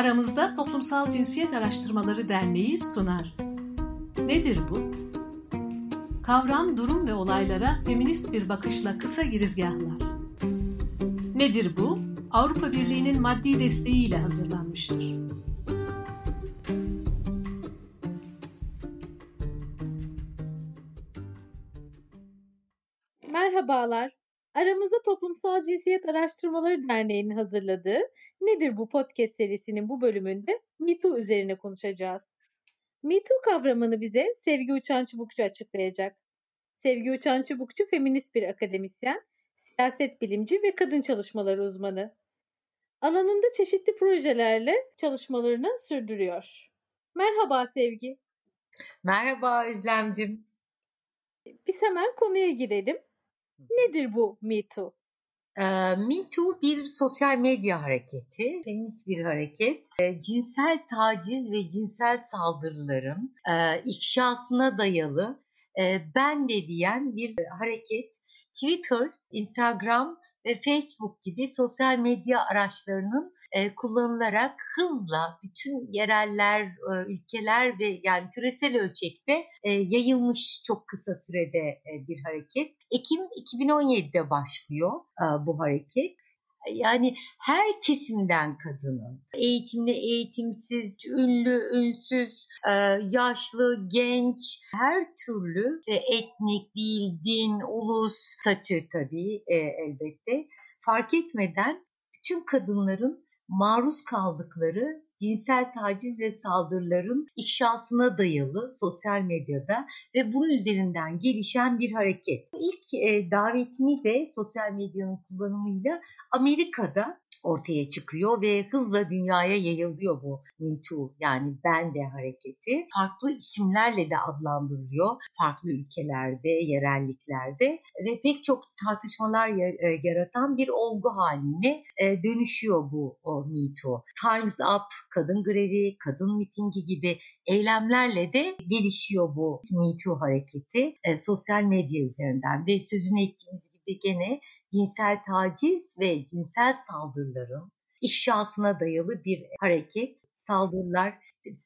Aramızda Toplumsal Cinsiyet Araştırmaları Derneği sunar. Nedir bu? Kavram, durum ve olaylara feminist bir bakışla kısa girizgahlar. Nedir bu? Avrupa Birliği'nin maddi desteğiyle hazırlanmıştır. Toplumsal Cinsiyet Araştırmaları Derneği'nin hazırladığı Nedir bu podcast serisinin bu bölümünde MeToo üzerine konuşacağız. MeToo kavramını bize Sevgi Uçan Çubukçu açıklayacak. Sevgi Uçan Çubukçu feminist bir akademisyen, siyaset bilimci ve kadın çalışmaları uzmanı. Alanında çeşitli projelerle çalışmalarını sürdürüyor. Merhaba Sevgi. Merhaba Özlemcim. Biz hemen konuya girelim. Nedir bu Me Too? Me Too bir sosyal medya hareketi, feminist bir hareket. Cinsel taciz ve cinsel saldırıların ifşasına dayalı ben de diyen bir hareket. Twitter, Instagram ve Facebook gibi sosyal medya araçlarının e, kullanılarak hızla bütün yereller, e, ülkeler ve yani küresel ölçekte e, yayılmış çok kısa sürede bir hareket. Ekim 2017'de başlıyor bu hareket. Yani her kesimden kadının, eğitimli, eğitimsiz, ünlü, ünsüz, yaşlı, genç, her türlü işte etnik, dil, din, ulus, statü tabii elbette fark etmeden tüm kadınların maruz kaldıkları cinsel taciz ve saldırıların ifşasına dayalı sosyal medyada ve bunun üzerinden gelişen bir hareket. İlk e, davetini de sosyal medyanın kullanımıyla Amerika'da ortaya çıkıyor ve hızla dünyaya yayılıyor bu Me Too yani ben de hareketi. Farklı isimlerle de adlandırılıyor farklı ülkelerde, yerelliklerde ve pek çok tartışmalar e, yaratan bir olgu haline e, dönüşüyor bu Me Too. Time's Up, kadın grevi, kadın mitingi gibi eylemlerle de gelişiyor bu Me Too hareketi e, sosyal medya üzerinden ve sözünü ettiğimiz gibi gene cinsel taciz ve cinsel saldırıların ifşasına dayalı bir hareket. Saldırılar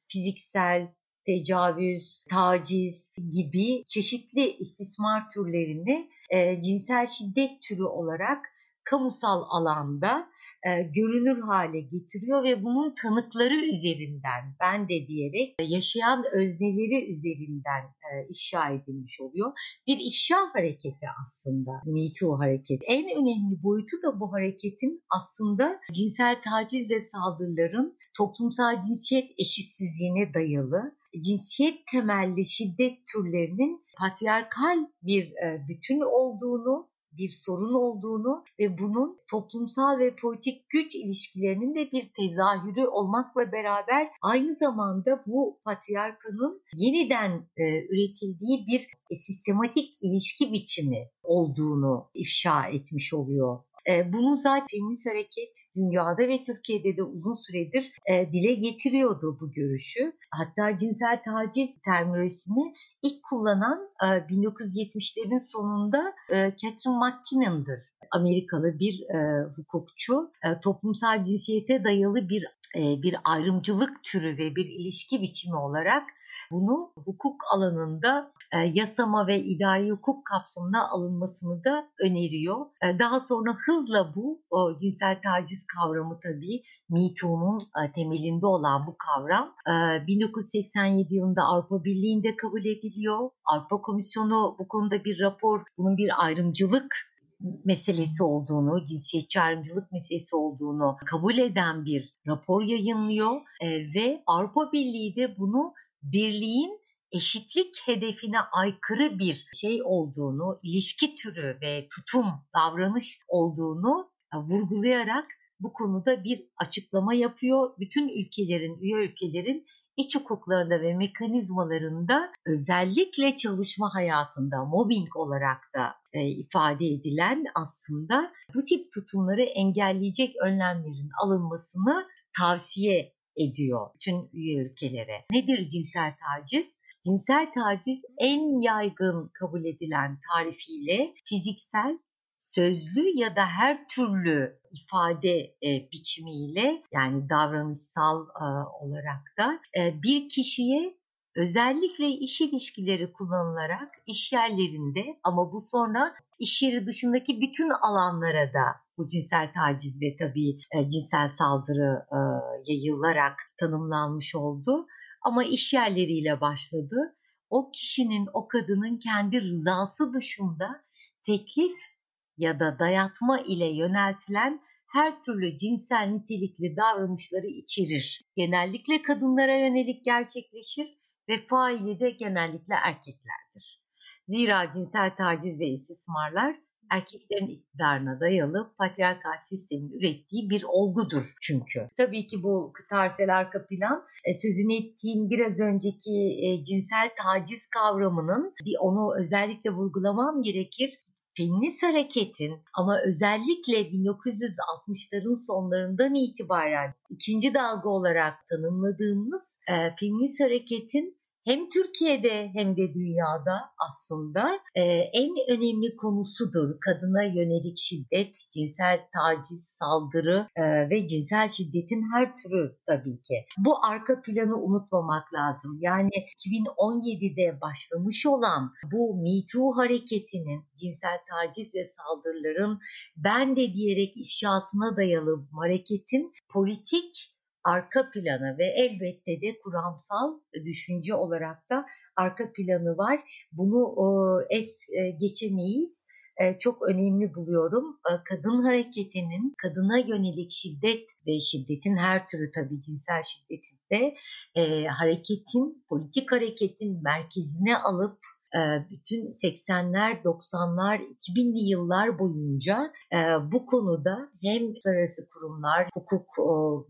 fiziksel, tecavüz, taciz gibi çeşitli istismar türlerini e, cinsel şiddet türü olarak kamusal alanda e, görünür hale getiriyor ve bunun tanıkları üzerinden ben de diyerek yaşayan özneleri üzerinden e, ifşa edilmiş oluyor. Bir ifşa hareketi aslında Me Too hareketi. En önemli boyutu da bu hareketin aslında cinsel taciz ve saldırıların toplumsal cinsiyet eşitsizliğine dayalı cinsiyet temelli şiddet türlerinin patriarkal bir e, bütün olduğunu bir sorun olduğunu ve bunun toplumsal ve politik güç ilişkilerinin de bir tezahürü olmakla beraber aynı zamanda bu patriarkanın yeniden e, üretildiği bir e, sistematik ilişki biçimi olduğunu ifşa etmiş oluyor e, bunu zaten feminist hareket dünyada ve Türkiye'de de uzun süredir e, dile getiriyordu bu görüşü. Hatta cinsel taciz terminolojisini ilk kullanan 1970'lerin e, sonunda e, Catherine McKinnon'dır. Amerikalı bir e, hukukçu. toplumsal cinsiyete dayalı bir bir ayrımcılık türü ve bir ilişki biçimi olarak bunu hukuk alanında e, yasama ve idari hukuk kapsamına alınmasını da öneriyor. E, daha sonra hızla bu cinsel taciz kavramı tabii MeToo'nun e, temelinde olan bu kavram e, 1987 yılında Avrupa Birliği'nde kabul ediliyor. Avrupa Komisyonu bu konuda bir rapor, bunun bir ayrımcılık meselesi olduğunu, cinsiyetçi ayrımcılık meselesi olduğunu kabul eden bir rapor yayınlıyor e, ve Avrupa Birliği de bunu birliğin eşitlik hedefine aykırı bir şey olduğunu, ilişki türü ve tutum, davranış olduğunu e, vurgulayarak bu konuda bir açıklama yapıyor. Bütün ülkelerin, üye ülkelerin iç hukuklarında ve mekanizmalarında özellikle çalışma hayatında mobbing olarak da e, ifade edilen aslında bu tip tutumları engelleyecek önlemlerin alınmasını tavsiye ediyor bütün üye ülkelere. Nedir cinsel taciz? Cinsel taciz en yaygın kabul edilen tarifiyle fiziksel, sözlü ya da her türlü ifade e, biçimiyle yani davranışsal e, olarak da e, bir kişiye özellikle iş ilişkileri kullanılarak iş yerlerinde ama bu sonra iş yeri dışındaki bütün alanlara da bu cinsel taciz ve tabii e, cinsel saldırı e, yayılarak tanımlanmış oldu. Ama iş yerleriyle başladı. O kişinin, o kadının kendi rızası dışında teklif ya da dayatma ile yöneltilen her türlü cinsel nitelikli davranışları içerir. Genellikle kadınlara yönelik gerçekleşir ve faili de genellikle erkeklerdir. Zira cinsel taciz ve istismarlar erkeklerin iktidarına dayalı patriarkal sistemin ürettiği bir olgudur çünkü. Tabii ki bu tarsel arka plan e, sözünü ettiğim biraz önceki e, cinsel taciz kavramının bir onu özellikle vurgulamam gerekir feminist hareketin ama özellikle 1960'ların sonlarından itibaren ikinci dalga olarak tanımladığımız e, feminist hareketin hem Türkiye'de hem de dünyada aslında e, en önemli konusudur. Kadına yönelik şiddet, cinsel taciz, saldırı e, ve cinsel şiddetin her türü tabii ki. Bu arka planı unutmamak lazım. Yani 2017'de başlamış olan bu Me Too hareketinin cinsel taciz ve saldırıların ben de diyerek ifşasına dayalı hareketin politik arka planı ve elbette de kuramsal düşünce olarak da arka planı var. Bunu es e, geçemeyiz. E, çok önemli buluyorum. E, kadın hareketinin kadına yönelik şiddet ve şiddetin her türü tabii cinsel şiddetin de hareketin, politik hareketin merkezine alıp bütün 80'ler, 90'lar, 2000'li yıllar boyunca e, bu konuda hem uluslararası kurumlar, hukuk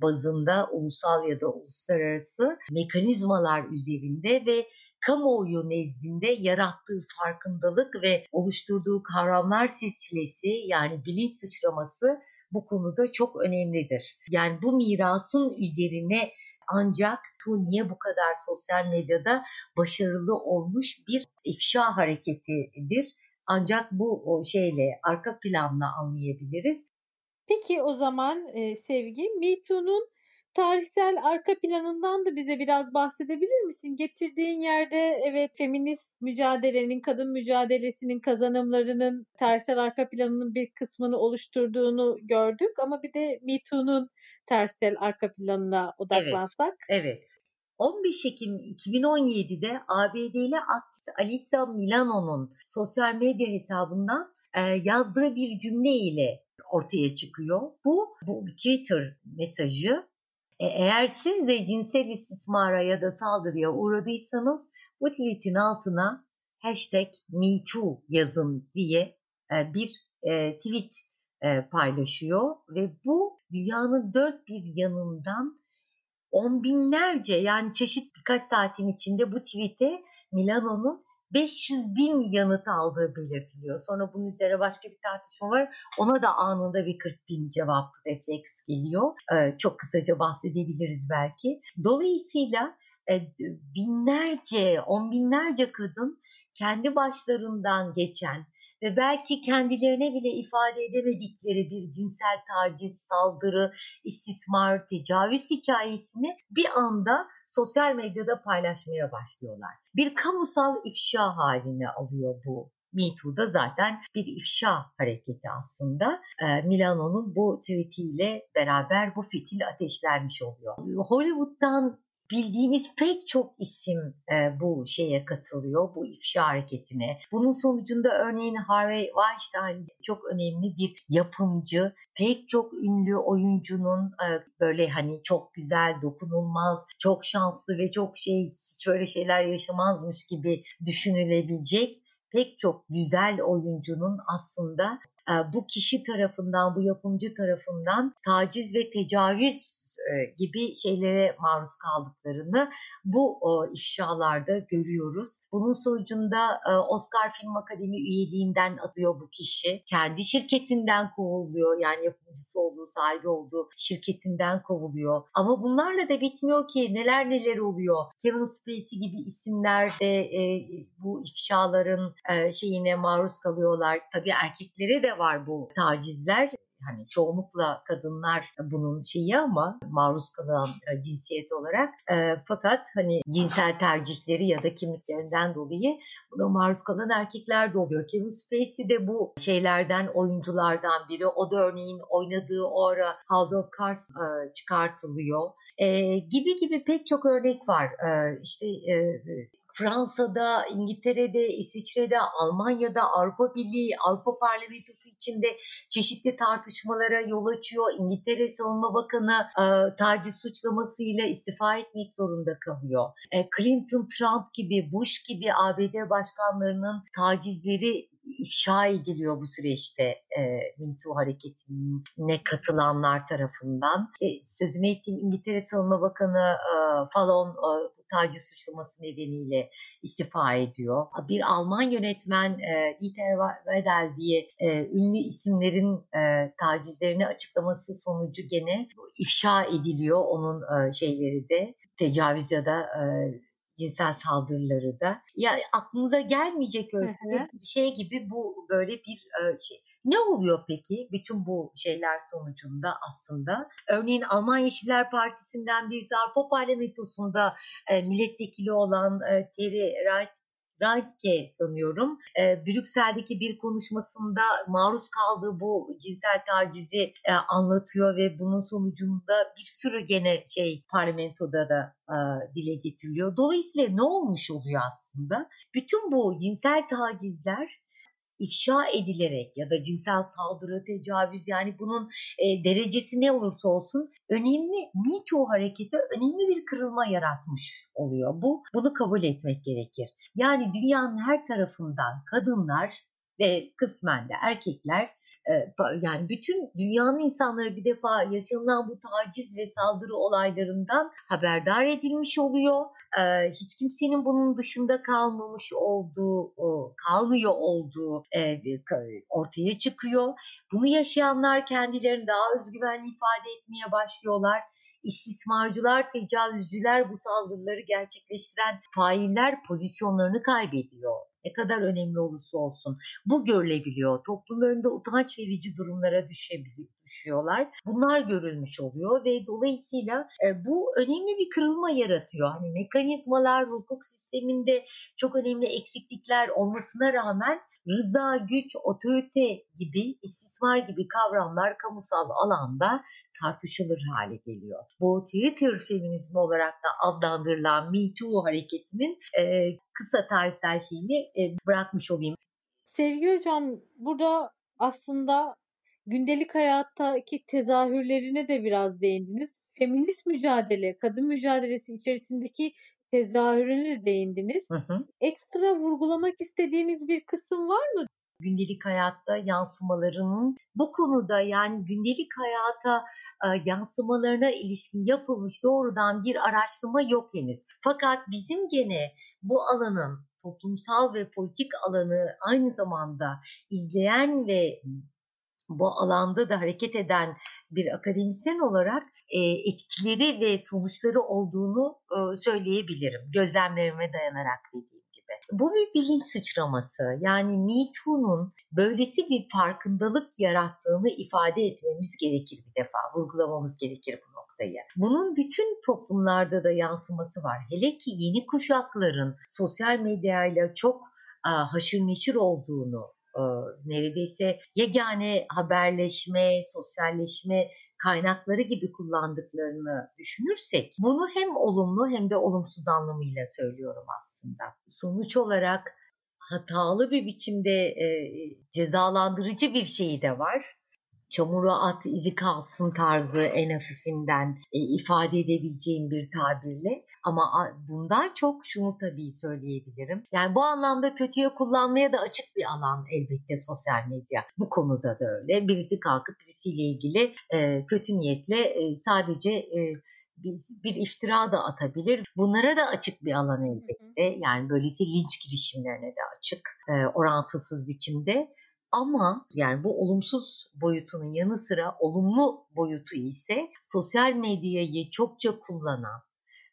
bazında ulusal ya da uluslararası mekanizmalar üzerinde ve kamuoyu nezdinde yarattığı farkındalık ve oluşturduğu kavramlar silsilesi yani bilinç sıçraması bu konuda çok önemlidir. Yani bu mirasın üzerine ancak tu niye bu kadar sosyal medyada başarılı olmuş bir ifşa hareketidir. Ancak bu şeyle arka planla anlayabiliriz. Peki o zaman e, Sevgi, Me Too'nun tarihsel arka planından da bize biraz bahsedebilir misin? Getirdiğin yerde evet feminist mücadelenin, kadın mücadelesinin kazanımlarının tarihsel arka planının bir kısmını oluşturduğunu gördük ama bir de Me Too'nun tarihsel arka planına odaklansak. Evet. evet. 15 Ekim 2017'de ABD'li aktivist Alisa Milano'nun sosyal medya hesabından e, yazdığı bir cümle ile ortaya çıkıyor. Bu, bu Twitter mesajı eğer siz de cinsel istismara ya da saldırıya uğradıysanız bu tweetin altına hashtag MeToo yazın diye e, bir e, tweet paylaşıyor. Ve bu dünyanın dört bir yanından on binlerce yani çeşit birkaç saatin içinde bu tweet'e Milano'nun 500 bin yanıt aldığı belirtiliyor. Sonra bunun üzerine başka bir tartışma var. Ona da anında bir 40 bin cevap refleks geliyor. Ee, çok kısaca bahsedebiliriz belki. Dolayısıyla e, binlerce, on binlerce kadın kendi başlarından geçen ve belki kendilerine bile ifade edemedikleri bir cinsel taciz, saldırı, istismar, tecavüz hikayesini bir anda sosyal medyada paylaşmaya başlıyorlar. Bir kamusal ifşa haline alıyor bu Me Too'da zaten bir ifşa hareketi aslında. E, Milano'nun bu tweetiyle beraber bu fitil ateşlenmiş oluyor. Hollywood'dan bildiğimiz pek çok isim e, bu şeye katılıyor, bu ifşa hareketine. Bunun sonucunda örneğin Harvey Weinstein çok önemli bir yapımcı, pek çok ünlü oyuncunun e, böyle hani çok güzel, dokunulmaz, çok şanslı ve çok şey hiç böyle şeyler yaşamazmış gibi düşünülebilecek pek çok güzel oyuncunun aslında e, bu kişi tarafından, bu yapımcı tarafından taciz ve tecavüz gibi şeylere maruz kaldıklarını bu ifşalarda görüyoruz. Bunun sonucunda e, Oscar Film Akademi üyeliğinden atıyor bu kişi. Kendi şirketinden kovuluyor. Yani yapımcısı olduğu, sahibi olduğu şirketinden kovuluyor. Ama bunlarla da bitmiyor ki neler neler oluyor. Kevin Spacey gibi isimler de e, bu ifşaların e, şeyine maruz kalıyorlar. Tabii erkeklere de var bu tacizler hani çoğunlukla kadınlar bunun şeyi ama maruz kalan e, cinsiyet olarak e, fakat hani cinsel tercihleri ya da kimliklerinden dolayı buna maruz kalan erkekler de oluyor. Kevin Spacey de bu şeylerden oyunculardan biri. O da örneğin oynadığı o ara House of Cards e, çıkartılıyor. E, gibi gibi pek çok örnek var. E, işte e, Fransa'da, İngiltere'de, İsviçre'de, Almanya'da, Avrupa Birliği, Avrupa Parlamentosu içinde çeşitli tartışmalara yol açıyor. İngiltere Savunma Bakanı e, taciz suçlamasıyla istifa etmek zorunda kalıyor. E, Clinton, Trump gibi, Bush gibi ABD başkanlarının tacizleri ifşa ediliyor bu süreçte e, MeToo hareketine katılanlar tarafından. E, sözünü ettiğim İngiltere Savunma Bakanı e, Fallon e, taciz suçlaması nedeniyle istifa ediyor. Bir Alman yönetmen e, Dieter Wedel diye e, ünlü isimlerin e, tacizlerini açıklaması sonucu gene ifşa ediliyor onun e, şeyleri de tecavüz ya da e, cinsel saldırıları da. Ya aklınıza gelmeyecek öyle bir şey gibi bu böyle bir e, şey. Ne oluyor peki bütün bu şeyler sonucunda aslında? Örneğin Alman Yeşiller Partisi'nden bir Avrupa Parlamentosu'nda e, milletvekili olan e, Terry Reich Reitke sanıyorum e, Brüksel'deki bir konuşmasında maruz kaldığı bu cinsel tacizi e, anlatıyor ve bunun sonucunda bir sürü gene şey parlamentoda da e, dile getiriliyor. Dolayısıyla ne olmuş oluyor aslında? Bütün bu cinsel tacizler ifşa edilerek ya da cinsel saldırı, tecavüz yani bunun e, derecesi ne olursa olsun önemli Me Too hareketi önemli bir kırılma yaratmış oluyor. Bu bunu kabul etmek gerekir. Yani dünyanın her tarafından kadınlar ve kısmen de erkekler yani bütün dünyanın insanları bir defa yaşanılan bu taciz ve saldırı olaylarından haberdar edilmiş oluyor. Hiç kimsenin bunun dışında kalmamış olduğu, kalmıyor olduğu ortaya çıkıyor. Bunu yaşayanlar kendilerini daha özgüvenli ifade etmeye başlıyorlar istismarcılar, tecavüzcüler bu saldırıları gerçekleştiren failler pozisyonlarını kaybediyor ne kadar önemli olursa olsun bu görülebiliyor. Toplum önünde utanç verici durumlara düşebiliyor düşüyorlar. Bunlar görülmüş oluyor ve dolayısıyla e, bu önemli bir kırılma yaratıyor. Hani mekanizmalar hukuk sisteminde çok önemli eksiklikler olmasına rağmen rıza, güç, otorite gibi, istismar gibi kavramlar kamusal alanda tartışılır hale geliyor. Bu Twitter feminizmi olarak da adlandırılan Me Too hareketinin e, kısa tarihsel şeyini e, bırakmış olayım. Sevgi hocam burada aslında gündelik hayattaki tezahürlerine de biraz değindiniz. Feminist mücadele, kadın mücadelesi içerisindeki tezahürüne de değindiniz. Hı hı. Ekstra vurgulamak istediğiniz bir kısım var mı? Gündelik hayatta yansımalarının bu konuda yani gündelik hayata e, yansımalarına ilişkin yapılmış doğrudan bir araştırma yok henüz. Fakat bizim gene bu alanın toplumsal ve politik alanı aynı zamanda izleyen ve bu alanda da hareket eden bir akademisyen olarak e, etkileri ve sonuçları olduğunu e, söyleyebilirim. Gözlemlerime dayanarak dediğim. Bu bir bilinç sıçraması. Yani Me Too'nun böylesi bir farkındalık yarattığını ifade etmemiz gerekir bir defa. Vurgulamamız gerekir bu noktayı. Bunun bütün toplumlarda da yansıması var. Hele ki yeni kuşakların sosyal medyayla çok haşır neşir olduğunu neredeyse yegane haberleşme, sosyalleşme kaynakları gibi kullandıklarını düşünürsek bunu hem olumlu hem de olumsuz anlamıyla söylüyorum aslında. Sonuç olarak hatalı bir biçimde e, cezalandırıcı bir şeyi de var. Çamura at izi kalsın tarzı en hafifinden e, ifade edebileceğim bir tabirle ama bundan çok şunu tabii söyleyebilirim. Yani bu anlamda kötüye kullanmaya da açık bir alan elbette sosyal medya. Bu konuda da öyle. Birisi kalkıp birisiyle ilgili e, kötü niyetle e, sadece e, bir, iftira da atabilir. Bunlara da açık bir alan elbette. Yani böylesi linç girişimlerine de açık. E, orantısız biçimde. Ama yani bu olumsuz boyutunun yanı sıra olumlu boyutu ise sosyal medyayı çokça kullanan,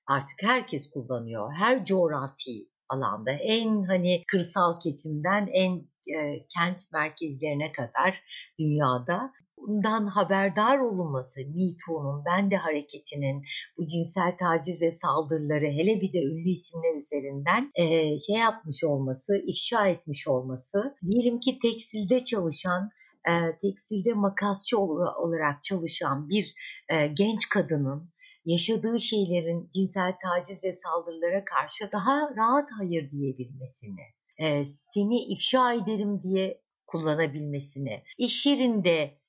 artık herkes kullanıyor. Her coğrafi alanda en hani kırsal kesimden en e, kent merkezlerine kadar dünyada bundan haberdar olunması, Me Too'nun, Ben de hareketinin, bu cinsel taciz ve saldırıları hele bir de ünlü isimler üzerinden e, şey yapmış olması, ifşa etmiş olması, diyelim ki tekstilde çalışan e, tekstilde makasçı olarak çalışan bir e, genç kadının yaşadığı şeylerin cinsel taciz ve saldırılara karşı daha rahat hayır diyebilmesini, e, seni ifşa ederim diye kullanabilmesini, iş yerinde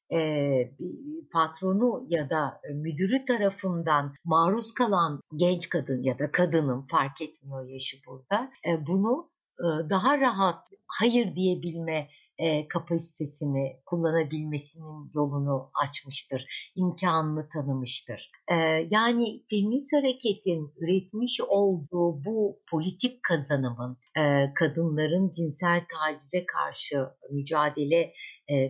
patronu ya da müdürü tarafından maruz kalan genç kadın ya da kadının fark etmiyor yaşı burada e, bunu e, daha rahat hayır diyebilme e, kapasitesini kullanabilmesinin yolunu açmıştır, imkanını tanımıştır. E, yani feminist hareketin üretmiş olduğu bu politik kazanımın e, kadınların cinsel tacize karşı mücadele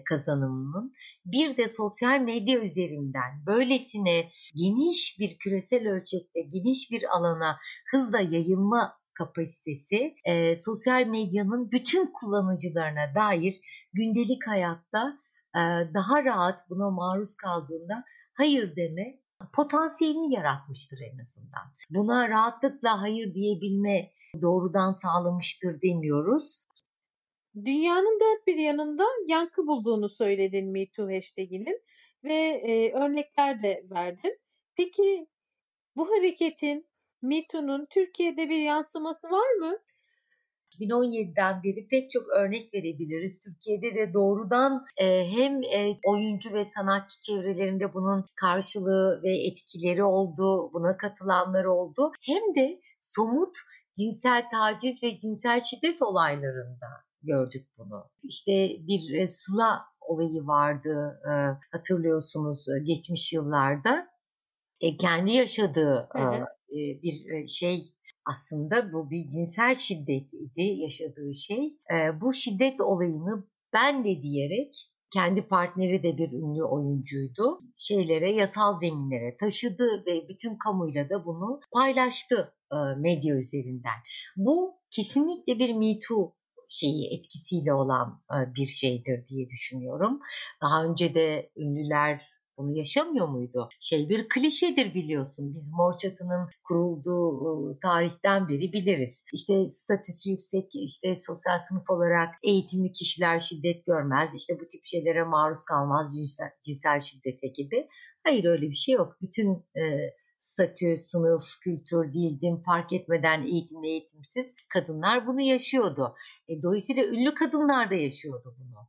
kazanımının bir de sosyal medya üzerinden böylesine geniş bir küresel ölçekte geniş bir alana hızla yayılma kapasitesi e, sosyal medyanın bütün kullanıcılarına dair gündelik hayatta e, daha rahat buna maruz kaldığında hayır deme potansiyelini yaratmıştır en azından. Buna rahatlıkla hayır diyebilme doğrudan sağlamıştır demiyoruz. Dünyanın dört bir yanında yankı bulduğunu söyledin MeToo hashtaginin ve e, örnekler de verdin. Peki bu hareketin MeToo'nun Türkiye'de bir yansıması var mı? 2017'den beri pek çok örnek verebiliriz. Türkiye'de de doğrudan e, hem e, oyuncu ve sanatçı çevrelerinde bunun karşılığı ve etkileri oldu, buna katılanlar oldu. Hem de somut cinsel taciz ve cinsel şiddet olaylarında gördük bunu. İşte bir e, Sıla olayı vardı e, hatırlıyorsunuz e, geçmiş yıllarda. E, kendi yaşadığı hı hı. E, bir e, şey aslında bu bir cinsel şiddet idi yaşadığı şey. E, bu şiddet olayını ben de diyerek kendi partneri de bir ünlü oyuncuydu. Şeylere, yasal zeminlere taşıdı ve bütün kamuyla da bunu paylaştı e, medya üzerinden. Bu kesinlikle bir Me Too şeyi etkisiyle olan e, bir şeydir diye düşünüyorum. Daha önce de ünlüler bunu yaşamıyor muydu? Şey bir klişedir biliyorsun. Biz Mor Çatı'nın kurulduğu tarihten beri biliriz. İşte statüsü yüksek, işte sosyal sınıf olarak eğitimli kişiler şiddet görmez. İşte bu tip şeylere maruz kalmaz cinsel, cinsel şiddete gibi. Hayır öyle bir şey yok. Bütün e, statü, sınıf, kültür, dil, din fark etmeden eğitimli eğitimsiz kadınlar bunu yaşıyordu. E, dolayısıyla ünlü kadınlar da yaşıyordu bunu.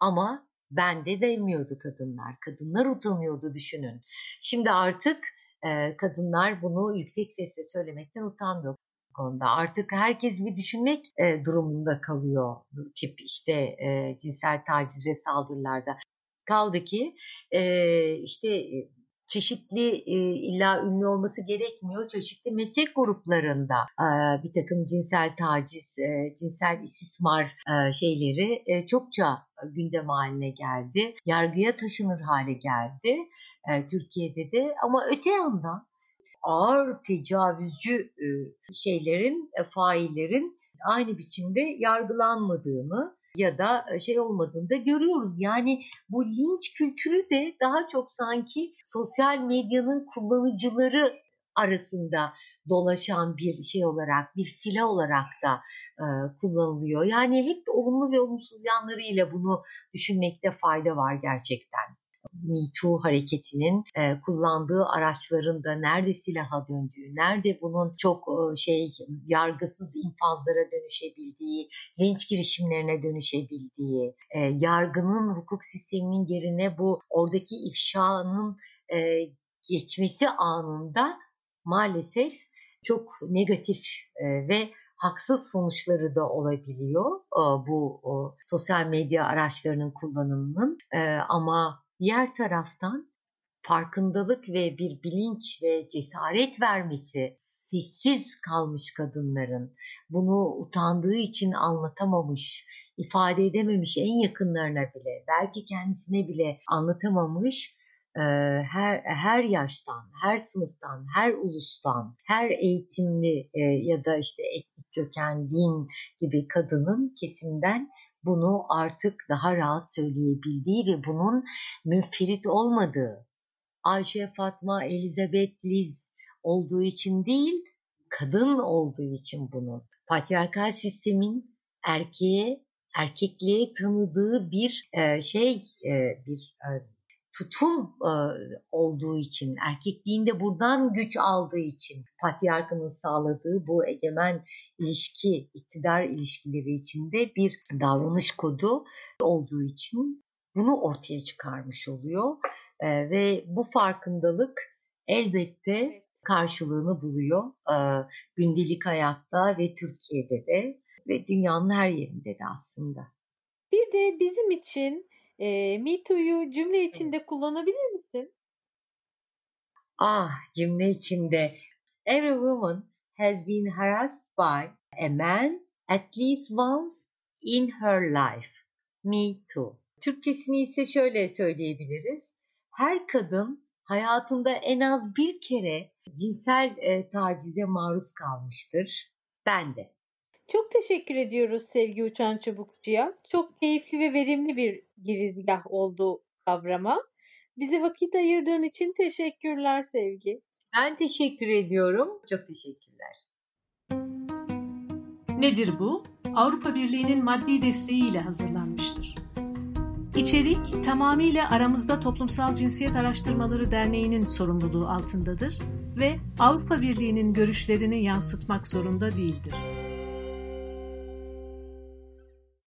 Ama bende demiyordu kadınlar. Kadınlar utanıyordu düşünün. Şimdi artık e, kadınlar bunu yüksek sesle söylemekten utanmıyor konuda. Artık herkes bir düşünmek e, durumunda kalıyor bu tip işte e, cinsel taciz ve saldırılarda. Kaldı ki e, işte çeşitli e, illa ünlü olması gerekmiyor. Çeşitli meslek gruplarında e, bir takım cinsel taciz, e, cinsel istismar e, şeyleri e, çokça gündem haline geldi. Yargıya taşınır hale geldi e, Türkiye'de de ama öte yandan ağır tecavüzcü e, şeylerin, e, faillerin aynı biçimde yargılanmadığını ya da e, şey olmadığını da görüyoruz. Yani bu linç kültürü de daha çok sanki sosyal medyanın kullanıcıları arasında dolaşan bir şey olarak, bir silah olarak da e, kullanılıyor. Yani hep olumlu ve olumsuz yanlarıyla bunu düşünmekte fayda var gerçekten. Me Too hareketinin e, kullandığı araçların da nerede silaha döndüğü, nerede bunun çok e, şey yargısız infazlara dönüşebildiği, linç girişimlerine dönüşebildiği, e, yargının hukuk sisteminin yerine bu oradaki ifşanın geçmesi anında maalesef çok negatif ve haksız sonuçları da olabiliyor bu sosyal medya araçlarının kullanımının. Ama diğer taraftan farkındalık ve bir bilinç ve cesaret vermesi sessiz kalmış kadınların bunu utandığı için anlatamamış, ifade edememiş en yakınlarına bile, belki kendisine bile anlatamamış her her yaştan, her sınıftan, her ulustan, her eğitimli ya da işte etnik köken, din gibi kadının kesimden bunu artık daha rahat söyleyebildiği ve bunun münferit olmadığı, Ayşe, Fatma, Elizabeth, Liz olduğu için değil, kadın olduğu için bunun. Patriarkal sistemin erkeğe, erkekliğe tanıdığı bir şey, bir tutum e, olduğu için, erkekliğinde buradan güç aldığı için, patriarkanın sağladığı bu egemen ilişki, iktidar ilişkileri içinde bir davranış kodu olduğu için bunu ortaya çıkarmış oluyor. E, ve bu farkındalık elbette karşılığını buluyor e, gündelik hayatta ve Türkiye'de de ve dünyanın her yerinde de aslında. Bir de bizim için e, Me Too'yu cümle içinde kullanabilir misin? Ah cümle içinde. Every woman has been harassed by a man at least once in her life. Me too. Türkçesini ise şöyle söyleyebiliriz. Her kadın hayatında en az bir kere cinsel e, tacize maruz kalmıştır. Ben de. Çok teşekkür ediyoruz Sevgi Uçan Çubukçu'ya. Çok keyifli ve verimli bir girizgah oldu kavrama. Bize vakit ayırdığın için teşekkürler Sevgi. Ben teşekkür ediyorum. Çok teşekkürler. Nedir bu? Avrupa Birliği'nin maddi desteğiyle hazırlanmıştır. İçerik tamamıyla Aramızda Toplumsal Cinsiyet Araştırmaları Derneği'nin sorumluluğu altındadır ve Avrupa Birliği'nin görüşlerini yansıtmak zorunda değildir.